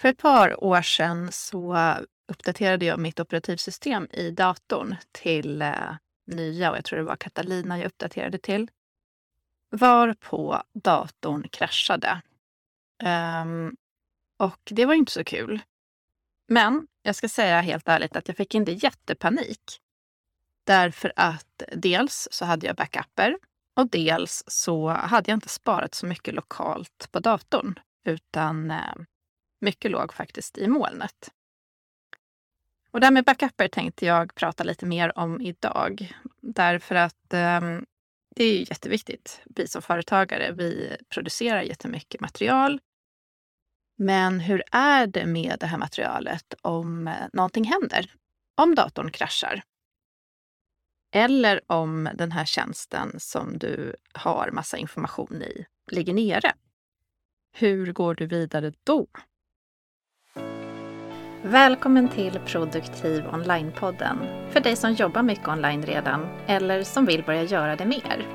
För ett par år sedan så uppdaterade jag mitt operativsystem i datorn till eh, nya och jag tror det var Catalina jag uppdaterade till. Varpå datorn kraschade. Um, och det var inte så kul. Men jag ska säga helt ärligt att jag fick inte jättepanik. Därför att dels så hade jag backuper och dels så hade jag inte sparat så mycket lokalt på datorn utan eh, mycket låg faktiskt i molnet. Och det här med backuper tänkte jag prata lite mer om idag. Därför att eh, det är jätteviktigt. Vi som företagare, vi producerar jättemycket material. Men hur är det med det här materialet om eh, någonting händer? Om datorn kraschar? Eller om den här tjänsten som du har massa information i ligger nere? Hur går du vidare då? Välkommen till Produktiv Online-podden för dig som jobbar mycket online redan eller som vill börja göra det mer.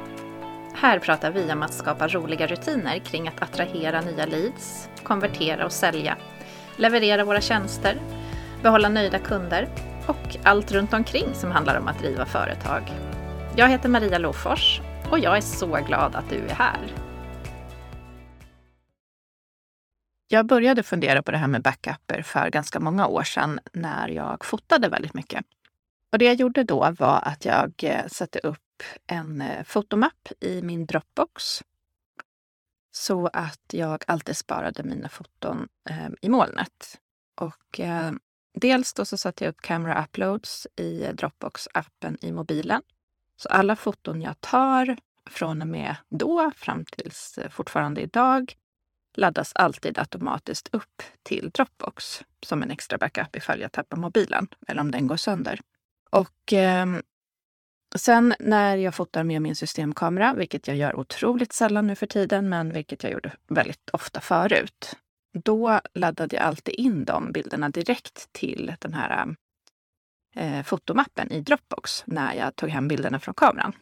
Här pratar vi om att skapa roliga rutiner kring att attrahera nya leads, konvertera och sälja, leverera våra tjänster, behålla nöjda kunder och allt runt omkring som handlar om att driva företag. Jag heter Maria Lofors och jag är så glad att du är här. Jag började fundera på det här med backuper för ganska många år sedan när jag fotade väldigt mycket. Och det jag gjorde då var att jag eh, satte upp en eh, fotomapp i min Dropbox så att jag alltid sparade mina foton eh, i molnet. Och eh, dels då så satte jag upp Camera Uploads i Dropbox-appen i mobilen. Så alla foton jag tar från och med då fram tills eh, fortfarande idag laddas alltid automatiskt upp till Dropbox som en extra backup ifall jag tappar mobilen eller om den går sönder. Och eh, sen när jag fotar med min systemkamera, vilket jag gör otroligt sällan nu för tiden, men vilket jag gjorde väldigt ofta förut, då laddade jag alltid in de bilderna direkt till den här eh, fotomappen i Dropbox när jag tog hem bilderna från kameran.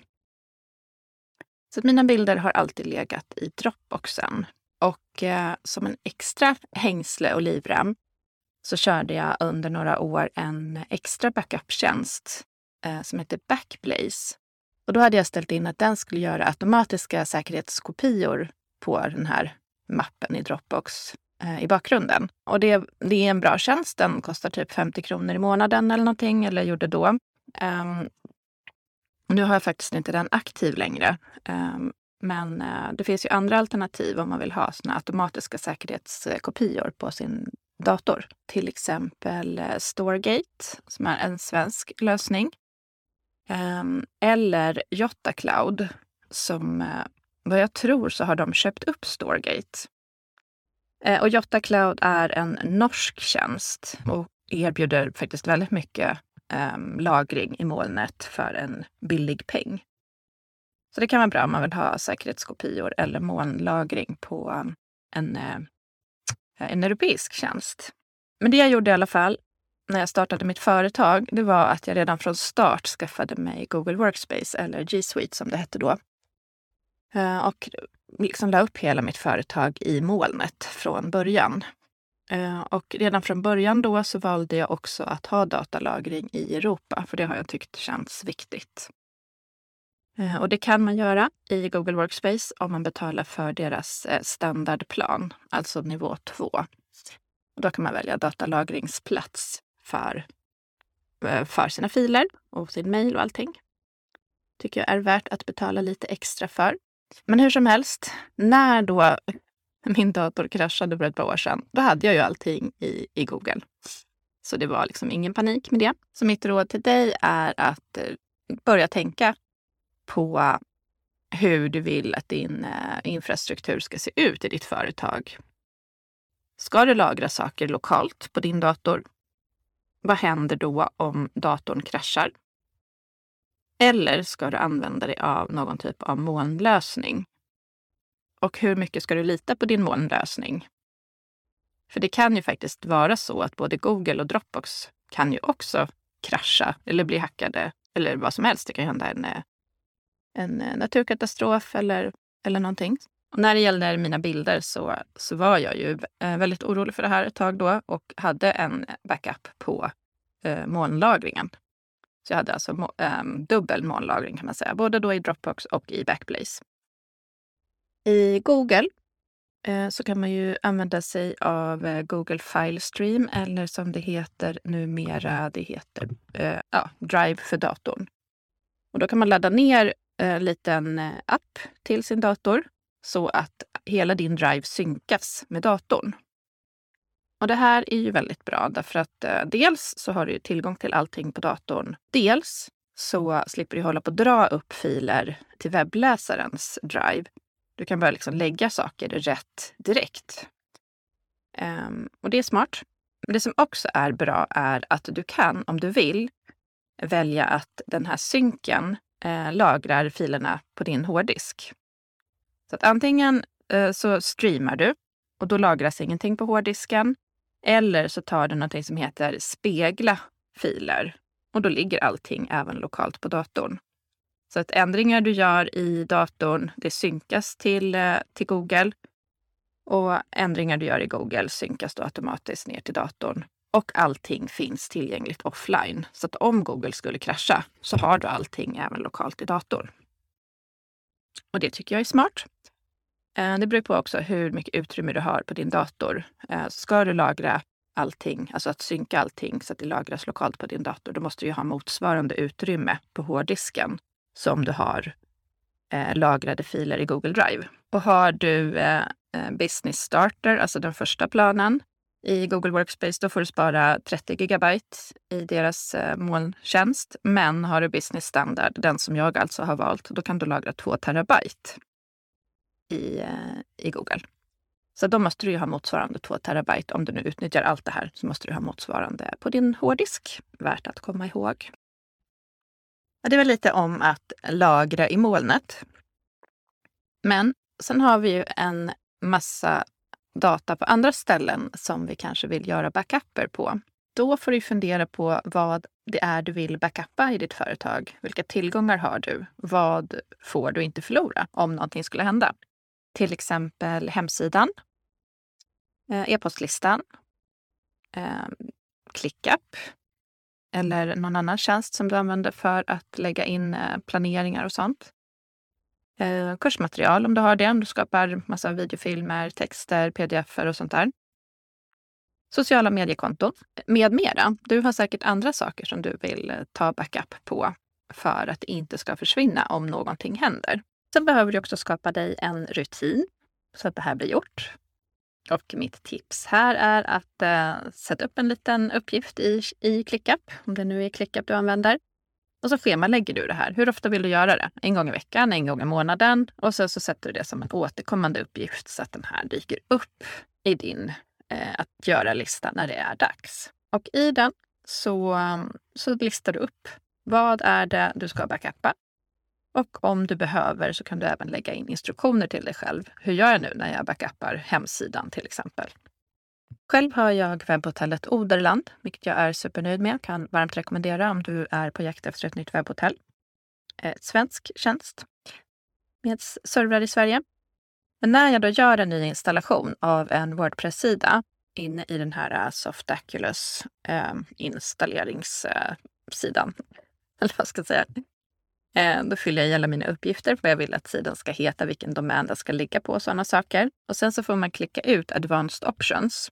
Så mina bilder har alltid legat i Dropboxen och eh, som en extra hängsle och livrem så körde jag under några år en extra backup-tjänst eh, som heter Backblaze. Och då hade jag ställt in att den skulle göra automatiska säkerhetskopior på den här mappen i Dropbox eh, i bakgrunden. Och det, det, är en bra tjänst. Den kostar typ 50 kronor i månaden eller någonting, eller gjorde då. Um, nu har jag faktiskt inte den aktiv längre. Um, men eh, det finns ju andra alternativ om man vill ha såna automatiska säkerhetskopior på sin dator. Till exempel eh, som är en svensk lösning. Ehm, eller Jotta Cloud som eh, vad jag tror så har de köpt upp Storgate. Eh, och Jotta Cloud är en norsk tjänst och erbjuder faktiskt väldigt mycket ehm, lagring i molnet för en billig peng. Så det kan vara bra om man vill ha säkerhetskopior eller molnlagring på um, en, eh, en europeisk tjänst. Men det jag gjorde i alla fall när jag startade mitt företag, det var att jag redan från start skaffade mig Google Workspace eller G Suite som det hette då. Eh, och liksom la upp hela mitt företag i molnet från början. Eh, och redan från början då så valde jag också att ha datalagring i Europa, för det har jag tyckt känts viktigt. Eh, och det kan man göra i Google Workspace om man betalar för deras eh, standardplan, alltså nivå 2. Då kan man välja datalagringsplats för, eh, för sina filer och sin mail och allting. Tycker jag är värt att betala lite extra för. Men hur som helst, när då min dator kraschade för ett par år sedan, då hade jag ju allting i, i Google. Så det var liksom ingen panik med det. Så mitt råd till dig är att börja tänka på hur du vill att din eh, infrastruktur ska se ut i ditt företag. Ska du lagra saker lokalt på din dator? Vad händer då om datorn kraschar? Eller ska du använda dig av någon typ av molnlösning? Och hur mycket ska du lita på din molnlösning? För det kan ju faktiskt vara så att både Google och Dropbox kan ju också krascha eller bli hackade eller vad som helst. Det kan ju hända en eh, en eh, naturkatastrof eller, eller någonting. Och när det gäller mina bilder så, så var jag ju eh, väldigt orolig för det här ett tag då och hade en backup på eh, molnlagringen. Så jag hade alltså må, eh, dubbel molnlagring kan man säga, både då i Dropbox och i Backblaze. I Google eh, så kan man ju använda sig av eh, Google File Stream eller som det heter numera, det heter eh, ja, Drive för datorn. Och då kan man ladda ner en liten eh, app till sin dator så att hela din drive synkas med datorn. Och det här är ju väldigt bra därför att eh, dels så har du tillgång till allting på datorn. Dels så slipper du hålla på att dra upp filer till webbläsarens drive. Du kan bara liksom lägga saker rätt direkt. Um, och det är smart. Men det som också är bra är att du kan, om du vill, välja att den här synken eh, lagrar filerna på din hårddisk. Så att antingen eh, så streamar du och då lagras ingenting på hårddisken. Eller så tar du någonting som heter spegla filer och då ligger allting även lokalt på datorn. Så att ändringar du gör i datorn, det synkas till, eh, till Google. Och ändringar du gör i Google synkas då automatiskt ner till datorn. Och allting finns tillgängligt offline. Så att om Google skulle krascha så har du allting även lokalt i datorn. Och det tycker jag är smart. Eh, det beror på också hur mycket utrymme du har på din dator. Eh, ska du lagra allting, alltså att synka allting så att det lagras lokalt på din dator, då måste du ha motsvarande utrymme på hårddisken som du har eh, lagrade filer i Google Drive. Och har du Business Starter, alltså den första planen i Google Workspace, då får du spara 30 gigabyte i deras eh, molntjänst. Men har du Business Standard, den som jag alltså har valt, då kan du lagra 2 terabyte i, eh, i Google. Så då måste du ju ha motsvarande 2 terabyte. Om du nu utnyttjar allt det här så måste du ha motsvarande på din hårddisk. Värt att komma ihåg. Det var lite om att lagra i molnet. Men sen har vi ju en massa data på andra ställen som vi kanske vill göra backuper på. Då får du fundera på vad det är du vill backuppa i ditt företag. Vilka tillgångar har du? Vad får du inte förlora om någonting skulle hända? till exempel hemsidan, eh, e-postlistan, ehm, ClickUp eller någon annan tjänst som du använder för att lägga in eh, planeringar och sånt. Eh, kursmaterial om du har det, om du skapar massa videofilmer, texter, pdf och sånt där. Sociala mediekonton med mera. Du har säkert andra saker som du vill eh, ta backup på för att det inte ska försvinna om någonting händer. Sen behöver du också skapa dig en rutin så att det här blir gjort. Och mitt tips här är att eh, sätta upp en liten uppgift i, i ClickUp, om det nu är ClickUp du använder. Och så schemalägger du det här. Hur ofta vill du göra det? En gång i veckan, en gång i månaden. Och sen så sätter du det som en återkommande uppgift så att den här dyker upp i din eh, att göra-lista när det är dags. Och i den så, så listar du upp vad är det du ska backuppa? Och om du behöver så kan du även lägga in instruktioner till dig själv. Hur gör jag nu när jag backuppar hemsidan till exempel? Själv har jag webbhotellet Oderland, vilket jag är supernöjd med. Kan varmt rekommendera om du är på jakt efter ett nytt webbhotell. Ett svensk tjänst med servrar i Sverige. Men när jag då gör en ny installation av en Wordpress-sida inne i den här Softaculous eh, ehm, installaringssidan, eller vad ska jag säga, Eh, då fyller jag i alla mina uppgifter, vad jag vill att sidan ska heta, vilken domän den ska ligga på och sådana saker. Och sen så får man klicka ut Advanced Options.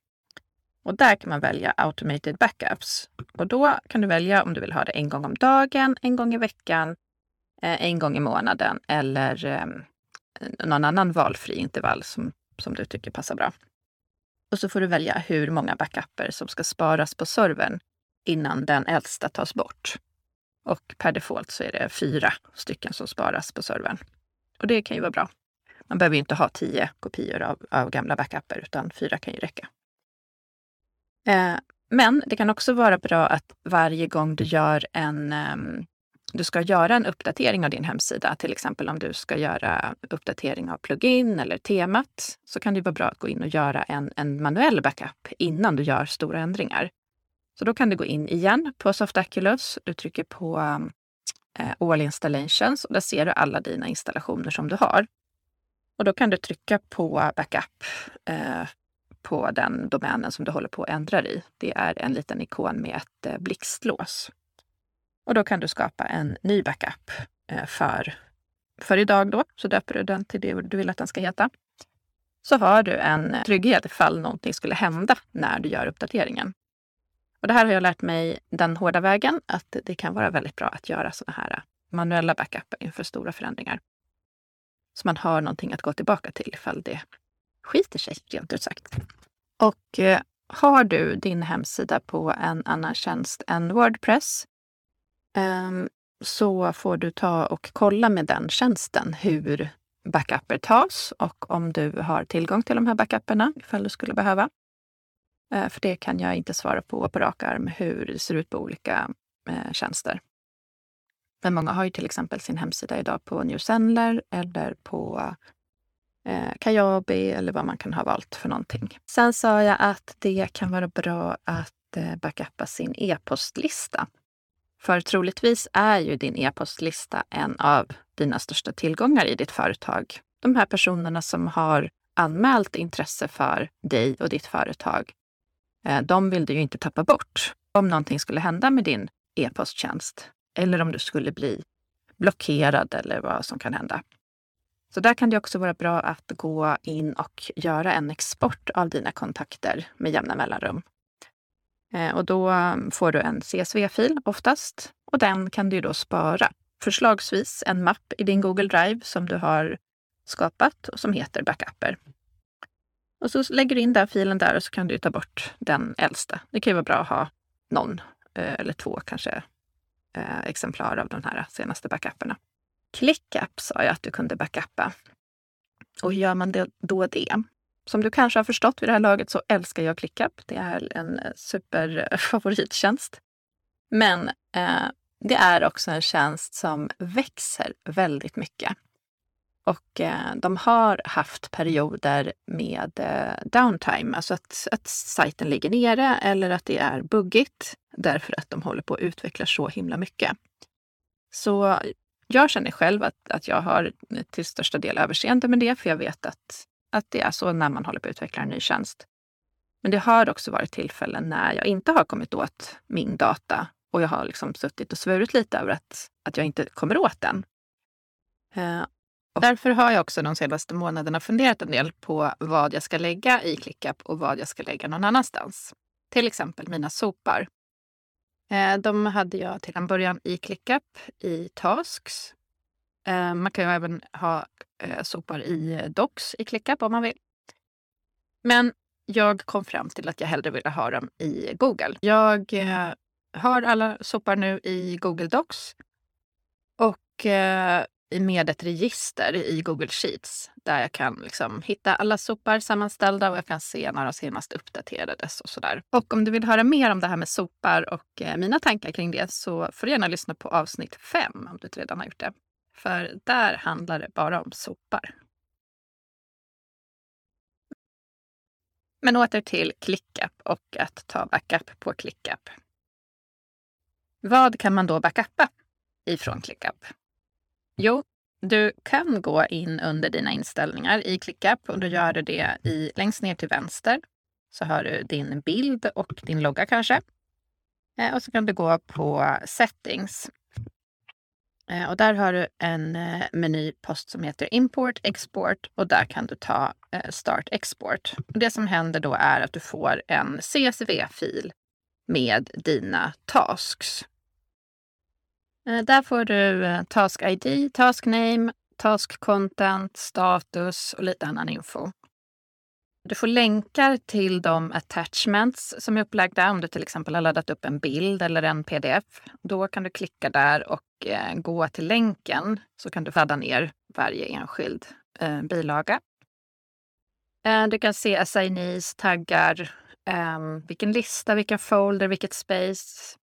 Och där kan man välja Automated Backups. Och då kan du välja om du vill ha det en gång om dagen, en gång i veckan, eh, en gång i månaden eller ehm, någon annan valfri intervall som, som du tycker passar bra. Och så får du välja hur många backuper som ska sparas på servern innan den äldsta tas bort. Och per default så är det fyra stycken som sparas på servern. Och det kan ju vara bra. Man behöver inte ha tio kopior av, av gamla backuper, utan fyra kan ju räcka. Eh, men det kan också vara bra att varje gång du gör en ehm, du ska göra en uppdatering av din hemsida, till exempel om du ska göra uppdatering av plugin eller temat, så kan det vara bra att gå in och göra en, en manuell backup innan du gör stora ändringar. Så då kan du gå in igen på Softaculous. Du trycker på eh, All Installations och där ser du alla dina installationer som du har. Och då kan du trycka på backup eh, på den domänen som du håller på att ändra i. Det är en liten ikon med ett eh, blixtlås. Och då kan du skapa en ny backup eh, för, för idag då. Så döper du den till det du vill att den ska heta. Så har du en eh, trygghet ifall någonting skulle hända när du gör uppdateringen. Och det här har jag lärt mig den hårda vägen, att det kan vara väldigt bra att göra sådana här manuella backuper inför stora förändringar. Så man har någonting att gå tillbaka till ifall det skiter sig, rent ut sagt. Och eh, har du din hemsida på en annan tjänst än Wordpress eh, så får du ta och kolla med den tjänsten hur backuper tas och om du har tillgång till de här backuperna ifall du skulle behöva. Eh, för det kan jag inte svara på på rak arm hur det ser ut på olika eh, tjänster. Men många har ju till exempel sin hemsida idag på New Sendler eller på eh, Kajabi eller vad man kan ha valt för någonting. Sen sa jag att det kan vara bra att eh, backuppa sin e-postlista. För troligtvis är ju din e-postlista en av dina största tillgångar i ditt företag. De här personerna som har anmält intresse för dig och ditt företag, eh, de vill du ju inte tappa bort. Om någonting skulle hända med din e-posttjänst eller om du skulle bli blockerad eller vad som kan hända. Så där kan det också vara bra att gå in och göra en export av dina kontakter med jämna mellanrum. Eh, och då mm, får du en CSV-fil oftast och den kan du då spara. Förslagsvis en mapp i din Google Drive som du har skapat och som heter backuper. Och så lägger du in den filen där och så kan du ta bort den äldsta. Det kan ju vara bra att ha någon eh, eller två kanske eh, exemplar av de här senaste backuperna. ClickUp sa jag att du kunde backuppa. Och hur gör man det, då det? Som du kanske har förstått vid det här laget så älskar jag ClickUp. Det är en eh, superfavorittjänst. Eh, Men eh, det är också en tjänst som växer väldigt mycket. Och eh, de har haft perioder med eh, downtime, alltså att, att sajten ligger nere eller att det är buggigt därför att de håller på att utveckla så himla mycket. Så jag känner själv att, att jag har till största del överseende med det, för jag vet att, att det är så när man håller på att utveckla en ny tjänst. Men det har också varit tillfällen när jag inte har kommit åt min data och jag har liksom suttit och svurit lite över att, att jag inte kommer åt den. Eh, därför har jag också de senaste månaderna funderat en del på vad jag ska lägga i ClickUp och vad jag ska lägga någon annanstans. Till exempel mina sopar. Eh, de hade jag till en början i ClickUp, i Tasks. Eh, man kan ju även ha eh, sopar i Docs i ClickUp om man vill. Men jag kom fram till att jag hellre ville ha dem i Google. Jag har alla sopar nu i Google Docs. Och med ett register i Google Sheets där jag kan liksom hitta alla sopar sammanställda och jag kan se när de senast uppdaterades och sådär. Och om du vill höra mer om det här med sopar och eh, mina tankar kring det så får du gärna lyssna på avsnitt 5 om du inte redan har gjort det. För där handlar det bara om sopar. Men åter till ClickUp och att ta backup på ClickUp. Vad kan man då backuppa ifrån ClickUp? Jo, du kan gå in under dina inställningar i ClickUp och då gör du det i, längst ner till vänster. Så har du din bild och din logga kanske. Eh, och så kan du gå på Settings. Eh, och där har du en eh, menypost som heter Import, Export och där kan du ta Start Export. Och det som händer då är att du får en CSV-fil med dina tasks. Eh, där får du eh, Task ID, Task Name, Task Content, status och lite annan info. Du får länkar till de attachments som är upplagda. Om du till exempel har laddat upp en bild eller en pdf, då kan du klicka där och eh, gå till länken så kan du ladda ner varje enskild eh, bilaga. Eh, du kan se assignees, taggar, eh, vilken lista, vilken folder, vilket space.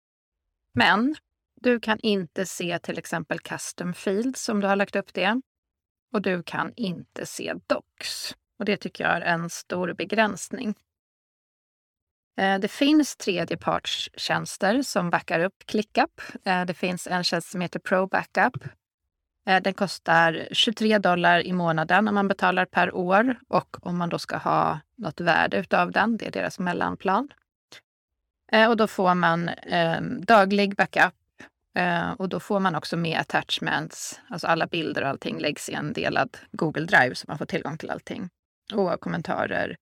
Men du kan inte se till exempel custom fields om du har lagt upp det. Och du kan inte se docs. Och det tycker jag är en stor begränsning. Eh, det finns tredjepartstjänster som backar upp ClickUp. Eh, det finns en tjänst som heter Pro Backup. Eh, den kostar 23 dollar i månaden om man betalar per år och om man då ska ha något värde utav den, det är deras mellanplan. Och då får man daglig backup eh, och då får man också med attachments, alltså alla bilder och allting läggs i en delad Google Drive så man får tillgång till allting. Och kommentarer,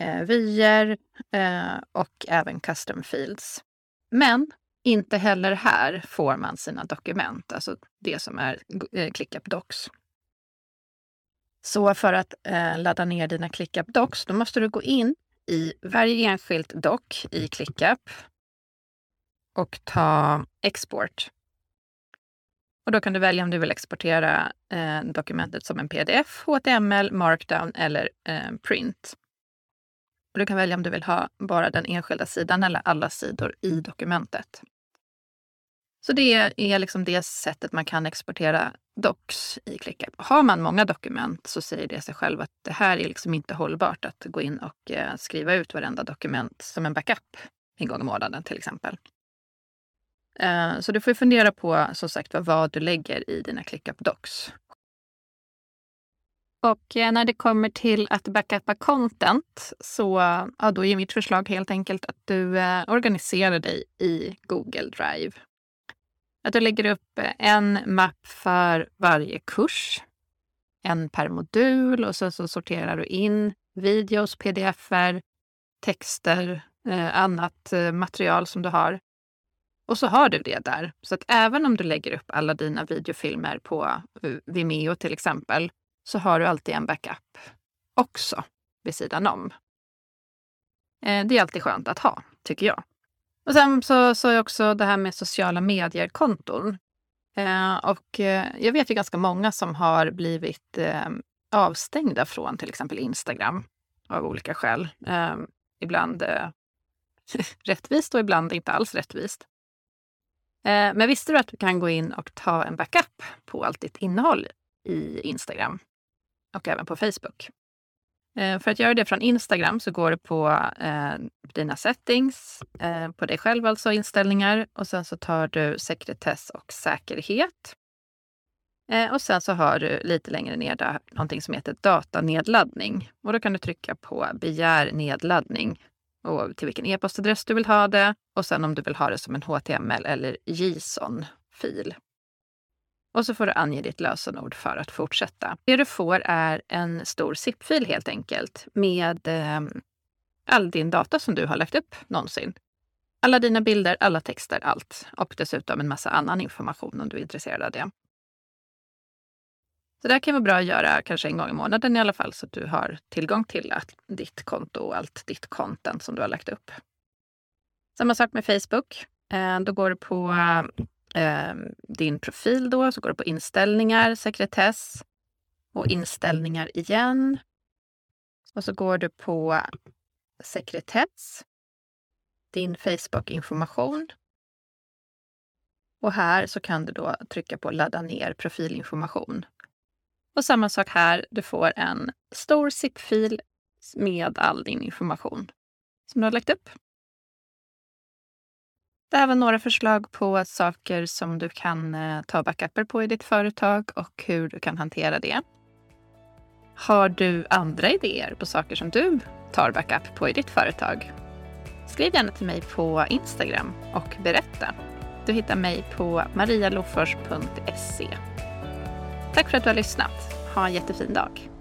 eh, vyer eh, och även custom fields. Men inte heller här får man sina dokument, alltså det som är eh, ClickUp Docs. Så för att eh, ladda ner dina ClickUp Docs, då måste du gå in i varje enskilt dock i ClickUp och ta export. Och då kan du välja om du vill exportera eh, dokumentet som en pdf, HTML, markdown eller eh, print. Och du kan välja om du vill ha bara den enskilda sidan eller alla sidor i dokumentet. Så det är liksom det sättet man kan exportera docs i ClickUp. Har man många dokument så säger det sig själv att det här är liksom inte hållbart att gå in och eh, skriva ut varenda dokument som en backup en gång i månaden till exempel. Eh, så du får fundera på som sagt vad du lägger i dina ClickUp Docs. Och eh, när det kommer till att backuppa content så ja, då är mitt förslag helt enkelt att du eh, organiserar dig i Google Drive. Att du lägger upp en mapp för varje kurs, en per modul och så, så sorterar du in videos, pdf-er, texter, eh, annat material som du har. Och så har du det där. Så att även om du lägger upp alla dina videofilmer på eh, Vimeo till exempel, så har du alltid en backup också vid sidan om. Eh, det är alltid skönt att ha, tycker jag. Och sen så sa jag också det här med sociala medier-konton. Eh, och eh, jag vet ju ganska många som har blivit eh, avstängda från till exempel Instagram av olika skäl. Eh, ibland rättvist och ibland inte alls rättvist. Eh, men visste du att du kan gå in och ta en backup på allt ditt innehåll i Instagram och även på Facebook? Eh, för att göra det från Instagram så går du på eh, dina settings, på dig själv alltså, inställningar och sen så tar du sekretess och säkerhet. Och sen så har du lite längre ner där någonting som heter datanedladdning. Och då kan du trycka på begär nedladdning och till vilken e-postadress du vill ha det och sen om du vill ha det som en HTML eller JSON-fil. Och så får du ange ditt lösenord för att fortsätta. Det du får är en stor zip-fil helt enkelt med eh, all din data som du har lagt upp någonsin. Alla dina bilder, alla texter, allt. Och dessutom en massa annan information om du är intresserad av det. Så det här kan vara bra att göra kanske en gång i månaden i alla fall så att du har tillgång till att ditt konto och allt ditt content som du har lagt upp. Samma sak med Facebook. Eh, då går du på ehm, din profil då, så går du på inställningar, sekretess och inställningar igen. Och så går du på sekretess, din Facebook-information. Och här så kan du då trycka på ladda ner profilinformation. Och samma sak här, du får en stor zip-fil med all din information som du har lagt upp. Det här var några förslag på saker som du kan eh, ta backuper på i ditt företag och hur du kan hantera det. Har du andra idéer på saker som du tar backup på i ditt företag? Skriv gärna till mig på Instagram och berätta. Du hittar mig på marialofors.se. Tack för att du har lyssnat. Ha en jättefin dag.